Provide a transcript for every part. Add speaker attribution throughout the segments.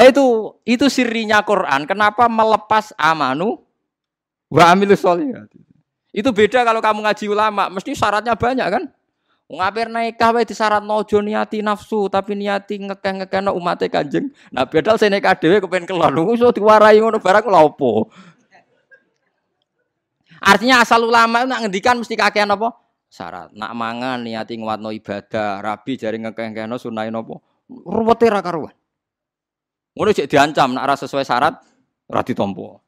Speaker 1: Nah itu itu sirinya Quran. Kenapa melepas amanu wa amilus solihat? Itu beda kalau kamu ngaji ulama, mesti syaratnya banyak kan? Ngapir nikah wae disyarat nojo niati nafsu tapi niati ngekeh no umat Kanjeng. Nah bedal saya nikah dhewe kepen keluar. Lu iso diwarai ngono barang lha opo? Artinya asal ulama nak ngendikan mesti kakean apa? Syarat. Nak mangan niati nguatno ibadah, rabi jari ngekeh-ngekehno sunai napa? Ruwete karuan. Ngono cek diancam nak ora sesuai syarat ora ditampa.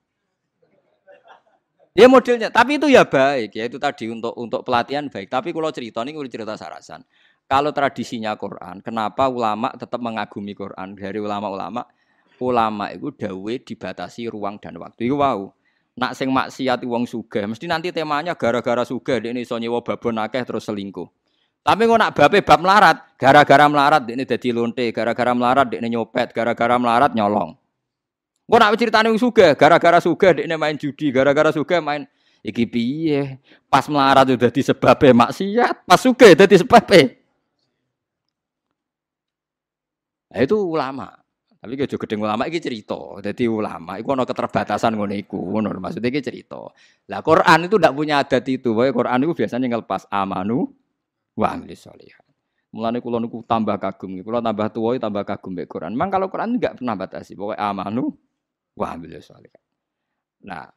Speaker 1: Ya modelnya, tapi itu ya baik ya itu tadi untuk untuk pelatihan baik. Tapi kalau cerita ini udah cerita sarasan. Kalau tradisinya Quran, kenapa ulama tetap mengagumi Quran dari ulama-ulama? Ulama itu dawe dibatasi ruang dan waktu. Itu wow. Nak sing maksiat wong sugih, mesti nanti temanya gara-gara sugih ini iso nyewa babon akeh terus selingkuh. Tapi kok nak bape bab melarat, gara-gara melarat ini dadi lonte, gara-gara melarat ini nyopet, gara-gara melarat nyolong. Kok nak ceritane wong sugih, gara-gara sugih dekne main judi, gara-gara sugih main iki piye? Pas melarat udah sebabe maksiat, pas sugih dadi sebabe. Nah, itu ulama. Tapi kalau gedeng ulama iki cerita. Jadi ulama iku ana keterbatasan ngono iku. Ngono maksudnya iki cerita. Lah Quran itu ndak punya adat itu. Wae Quran itu biasanya ngelepas amanu wa amilis sholihat. Mulane kula niku tambah kagum. Kula tambah tuwa tambah kagum mbek Quran. Memang kalau Quran enggak pernah batasi. Pokoknya amanu Wah, sholihat. Nah,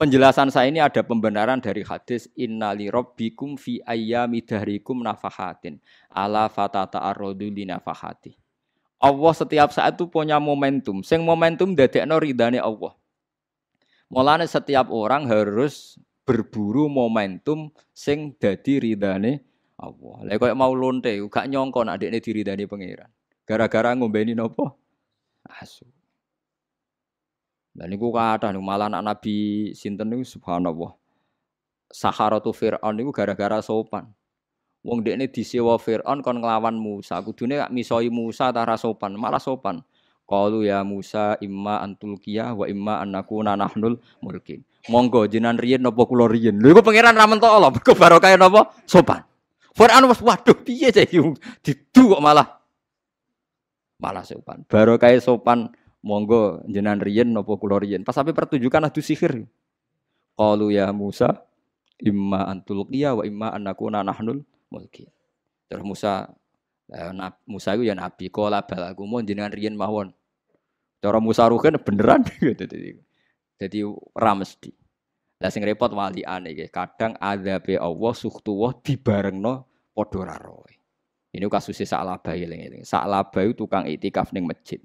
Speaker 1: penjelasan saya ini ada pembenaran dari hadis innali rabbikum fi ayyami dahrikum nafahatin ala fatata arrodu li nafahati. Allah setiap saat itu punya momentum. Sing momentum dadekno ridane Allah. Mulane setiap orang harus berburu momentum sing dadi ridane Allah. Lah koyo mau lonte gak nyongko nek dekne diridani pangeran. Gara-gara ngombeni nopo? Asu. Dan niku kathah malah anak Nabi sinten niku subhanallah. Saharatu Fir'aun niku gara-gara sopan. Wong dekne disewa Fir'aun kon nglawan Musa. Kudune gak misoi Musa ta sopan, malah sopan. Qalu ya Musa imma antul qiyah wa imma annakuna nahnul mulkin. Monggo jinan riyen napa kula riyen. Lha iku pangeran ra mentok Allah, mergo barokah napa? Sopan. Fir'aun wis waduh piye cek didu kok malah malah sopan. Barokah sopan monggo jenengan riyen napa kula riyen. Pas sampai pertunjukan adu sihir. Qalu ya Musa imma antul qiya wa imma annakuna nahnul mulki. Terus Musa eh, Musa itu ya nabi kala balaku mau jenengan riyen mawon. Cara Musa rugen beneran gitu. Jadi ora mesti. Lah sing repot waliane iki, kadang azabe Allah suhtuwah dibarengno padha ra Ini kasusnya Sa'labah eling-eling. Sa'labah tukang itikaf ning masjid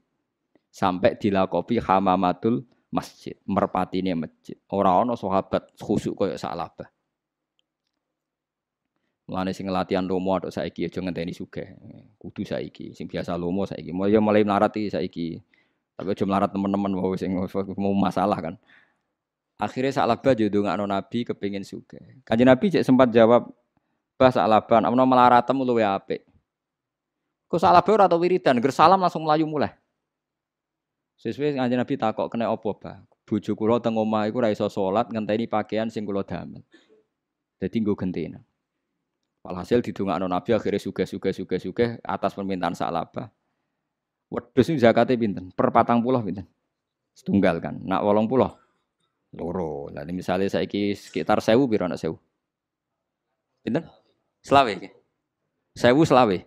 Speaker 1: sampai dilakopi hamamatul masjid, merpatine masjid. Orang ono sahabat khusuk koyo salabah. Mulane sing latihan lomo atau saiki aja ngenteni sugih. Kudu saiki. Sing biasa lomo saiki. Ya mulai melarat iki saiki. Tapi aja melarat teman-teman mau sing mau masalah kan. Akhirnya salabah jodoh ngakno Nabi kepingin sugih. Kanjeng Nabi cek sempat jawab, "Bah salaban, amno melaratem luwe apik." Kok salabah ora tau wiridan, gersalam langsung melayu mulai. Sesuai kanjeng Nabi takok kena apa, Pak? Bojo kula teng omah iku ora iso salat pakaian sing kula damel. Dadi nggo gentena. Walhasil didongakno Nabi akhirnya suge-suge suge-suge atas permintaan Sa'labah. Wedhus zakate pinten? Per patang puluh pinten? Setunggal kan. Nak wolong puluh? Loro. Lah misalnya saiki sekitar sewu piro nak sewu? Pinten? Selawe iki. Sewu selawe.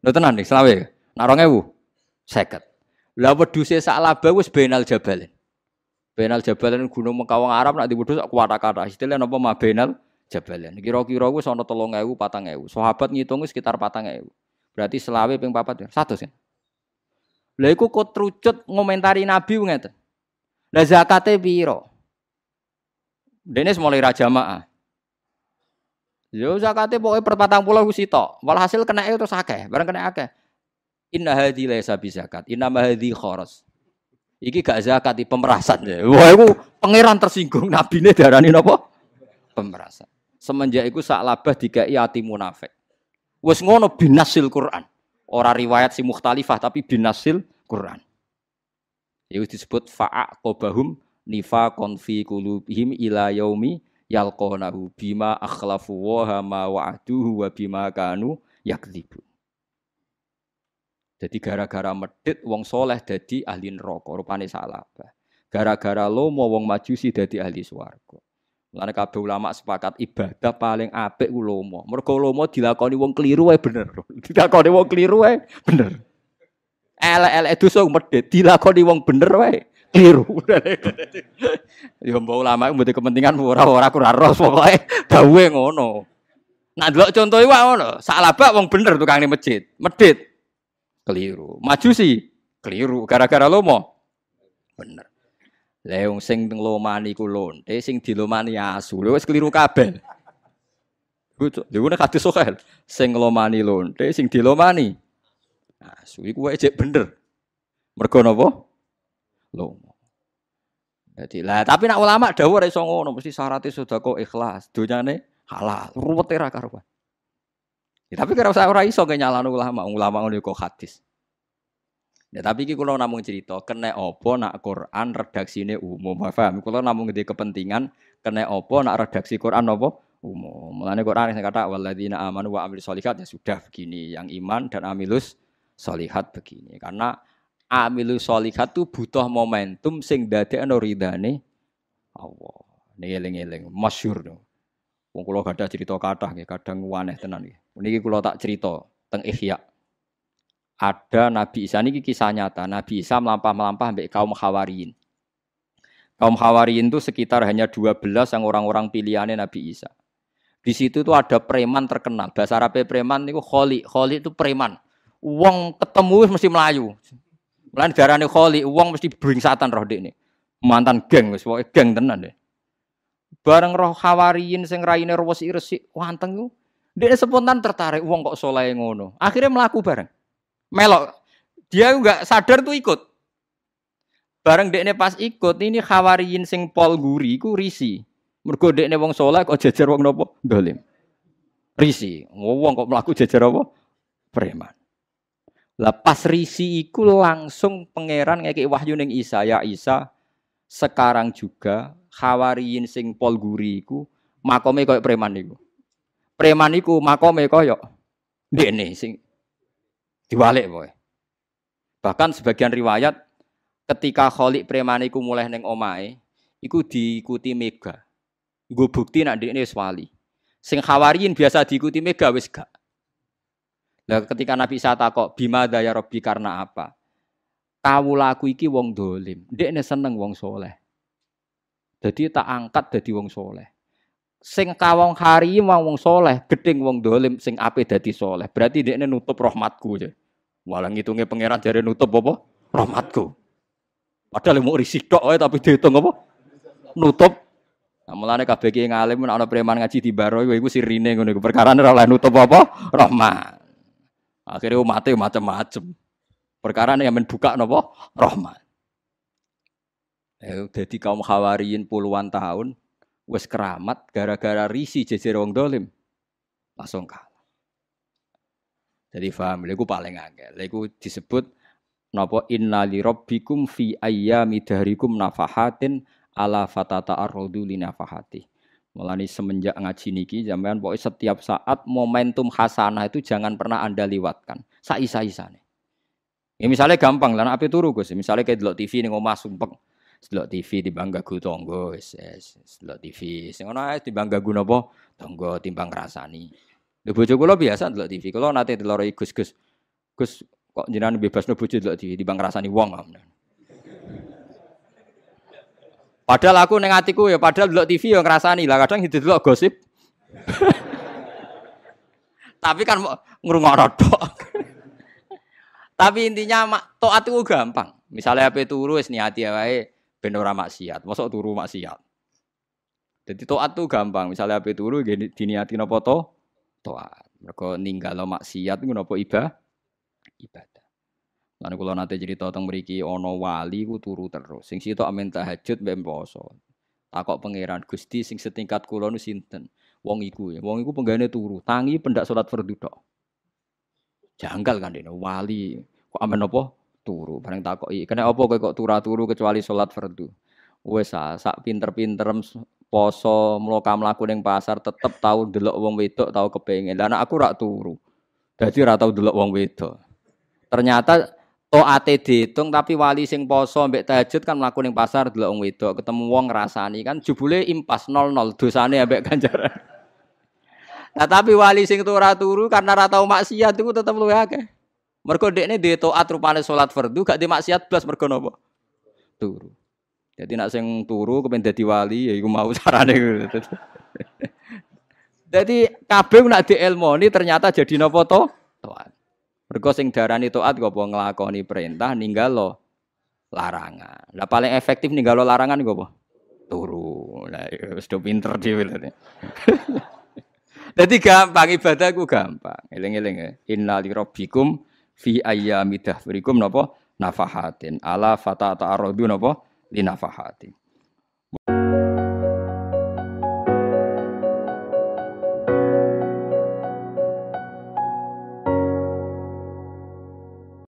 Speaker 1: Lho tenan nih, selawe. Nak 2000? 50. Lah wedhuse sak laba wis benal jabal. Benal jabalan gunung Mekawang Arab nak diwedhus sak kuwata-kata. Istilah napa mabenal jabalan. Kira-kira wis ana 3000 4000. Sahabat ngitung sekitar 4000. Berarti selawe ping 4 ya. 100 ya. Lah iku kok trucut ngomentari Nabi ngeten. Lah zakate piro? Dene mulai raja jamaah. Yo zakate pokoke per 40 ku sitok. Walhasil kena itu terus akeh, bareng kena akeh. Inna hadhi laisa zakat. Inna hadhi khoros. Iki gak zakat iki pemerasan. Wah, iku pangeran tersinggung nabine darani napa? Pemerasan. Semenjak iku sak labah dikai ati munafik. Wes ngono binasil Quran. Ora riwayat si mukhtalifah tapi binasil Quran. Itu disebut fa'aqobahum nifaqon fi qulubihim ila yaumi yalqonahu bima akhlafu wa ma wa'aduhu wa bima kanu yakdzibu. Jadi gara-gara medit wong soleh jadi ahli neraka, rupane salah. Gara-gara lomo wong majusi jadi ahli swarga. Mulane kabeh ulama sepakat ibadah paling apik ku lomo. Mergo lomo dilakoni wong keliru wae bener. Dilakoni wong keliru wae bener. Elek-elek dosa medhit dilakoni wong bener wae keliru. Ya mbok ulama mboten kepentingan ora ora ora ros pokoke ngono. Nah delok contohe wae ngono. Salah bak wong bener tukang ning masjid. Medhit keliru. Majusi keliru gara-gara lomo. Bener. Leung sing nglomani ku lonte sing dilomani asu. Lha wis keliru kabeh. Lha ngono kadhe sokel. Sing nglomani lonte sing dilomani asu iku wae cek bener. Mergo napa? Lomo. Jadi lah, tapi nak ulama dawuh ora iso ngono, mesti syaratnya sudah kok ikhlas, donyane halal, ruwet era karuan. Ya, tapi kira usah ora iso nyalano ulama, ulama ngono kok hadis. Ya, tapi iki kula namung cerita, kena apa nak Quran redaksine umum. Paham? Kula namung ngede kepentingan kena apa nak redaksi Quran apa umum. Mulane Quran sing kata walladzina amanu wa amilus solihat ya sudah begini, yang iman dan amilus solihat begini. Karena amilus solihat tuh butuh momentum sing dadekno ridane Allah. Ini eling-eling, masyhur. Wong kula gadah cerita kathah nggih, kadang aneh tenan nggih. Niki kula tak cerita teng Ihya ada Nabi Isa ini kisah nyata. Nabi Isa melampah-melampah sampai kaum Hawariyin. Kaum Hawariyin itu sekitar hanya 12 yang orang-orang pilihannya Nabi Isa. Di situ tuh ada preman terkenal. Bahasa Arabnya preman itu kholi. Kholi itu preman. Uang ketemu mesti melayu. Mulane darane kholi, uang mesti bringsatan roh ini. Mantan geng wis pokoke geng tenan deh. Bareng roh Hawariyin sing raine resik-resik wanteng iku. Dia spontan tertarik uang kok soleh ngono. Akhirnya melaku bareng melok. Dia enggak sadar tuh ikut. Bareng dekne pas ikut ini khawariyin sing pol guri ku risi. Mergo dekne wong saleh kok jejer wong nopo? Dolim. Risi. Wong kok mlaku jejer apa? Preman. Lah pas risi iku langsung pangeran ngekek wahyu ning Isa, ya Isa sekarang juga khawariyin sing pol guri iku makome koyo preman iku. Preman iku makome koyo dekne sing Diwalik boy. Bahkan sebagian riwayat ketika Kholik preman iku mulai neng omai, iku diikuti Mega. Gue bukti nak ini wali. Sing khawarin biasa diikuti Mega wis gak. Lah ketika Nabi Isa takok, "Bima daya Robbi karena apa?" Kau laku iki wong dolim. ini seneng wong soleh. Jadi tak angkat jadi wong soleh. Sing kawong hari mau wong soleh, gedeng wong dolim sing ape dadi soleh. Berarti ini nutup rahmatku aja. Walang ngitungnya pangeran jare nutup apa? Rahmatku. Padahal mau risik tok tapi dihitung apa? Nutup. Nah, mulane kabeh ki ngalim ana preman ngaji di baro iku sirine ngono iku perkara ora nutup apa? Rahmat. Akhirnya umatnya macam-macam. Perkara yang menbuka nopo rahmat. Eh, jadi kaum khawariin puluhan tahun wes keramat gara-gara risi jejer wong dolim langsung kalah. Jadi paham, lha paling angel. Lha disebut napa inna li rabbikum fi ayyami dahrikum nafahatin ala fatata arrodu Mulane semenjak ngaji niki sampean pokoknya setiap saat momentum hasanah itu jangan pernah Anda lewatkan. Saisa-isane. Ya misalnya gampang lah, apa turu Gus. Misalnya kayak delok TV ning omah sumpek. Delok TV di bangga gu tonggo wis delok TV. Sing ngono ae timbang gagu napa tonggo timbang rasani. Lho bojo kula biasa ndelok TV. Kula nate diloroi Gus-gus. Gus kok jenengan bebasno bojo ndelok TV di ngrasani wong. Padahal aku ning atiku ya padahal delok TV ya ngrasani. Lah kadang delok gosip. Tapi kan ngrungokno tok. Tapi intinya mak taat itu gampang. Misalnya apa turu wis niati wae ben ora maksiat. Mosok turu maksiat. Jadi taat tuh gampang. Misalnya apa turu diniati napa to? taat. Mereka ninggalo maksiat iku napa ibadah? Ibadah. Lan kula nate cerita tentang mriki ana wali ku turu terus. Sing sitok amin tahajud mbek poso. Takok pangeran Gusti sing setingkat kula nu sinten? Wong iku ya. Wong iku penggane turu, tangi pendak salat fardu tok. Janggal kan dene wali kok amen apa? Turu. Bareng takoki, "Kene apa kowe kok turu-turu kecuali salat fardu?" Wes sak pinter-pinterem poso mloka mlaku ning pasar tetep tau delok wong wedok tau kepengin. Lah aku rak turu. Dadi ora tau delok wong wedok. Ternyata taate diitung tapi wali sing poso mbek tahajud kan mlaku ning pasar delok wong wedok, ketemu wong ngrasani kan jebule impas 00 dosane ambek ganjaran. Nah tapi wali sing ora turu karena ora tau maksiat iku tetep luwe akeh. Mergo dekne duwe taat rupane salat fardu gak di maksiat blas mergo napa? Turu. Jadi nak sing turu kepen dadi wali ya iku mau carane. Jadi kabeh nak dielmoni ternyata jadi napa to? Mergo sing darani taat kok apa nglakoni perintah ninggal lo larangan. Lah paling efektif ninggal lo larangan kok apa? Turu. Lah ya wis do pinter dhewe Jadi gampang ibadah ku gampang. Eling-eling ya. Inna li rabbikum fi ayyami dahrikum napa nafahatin. Ala fata ta'aradu napa li nafahatin.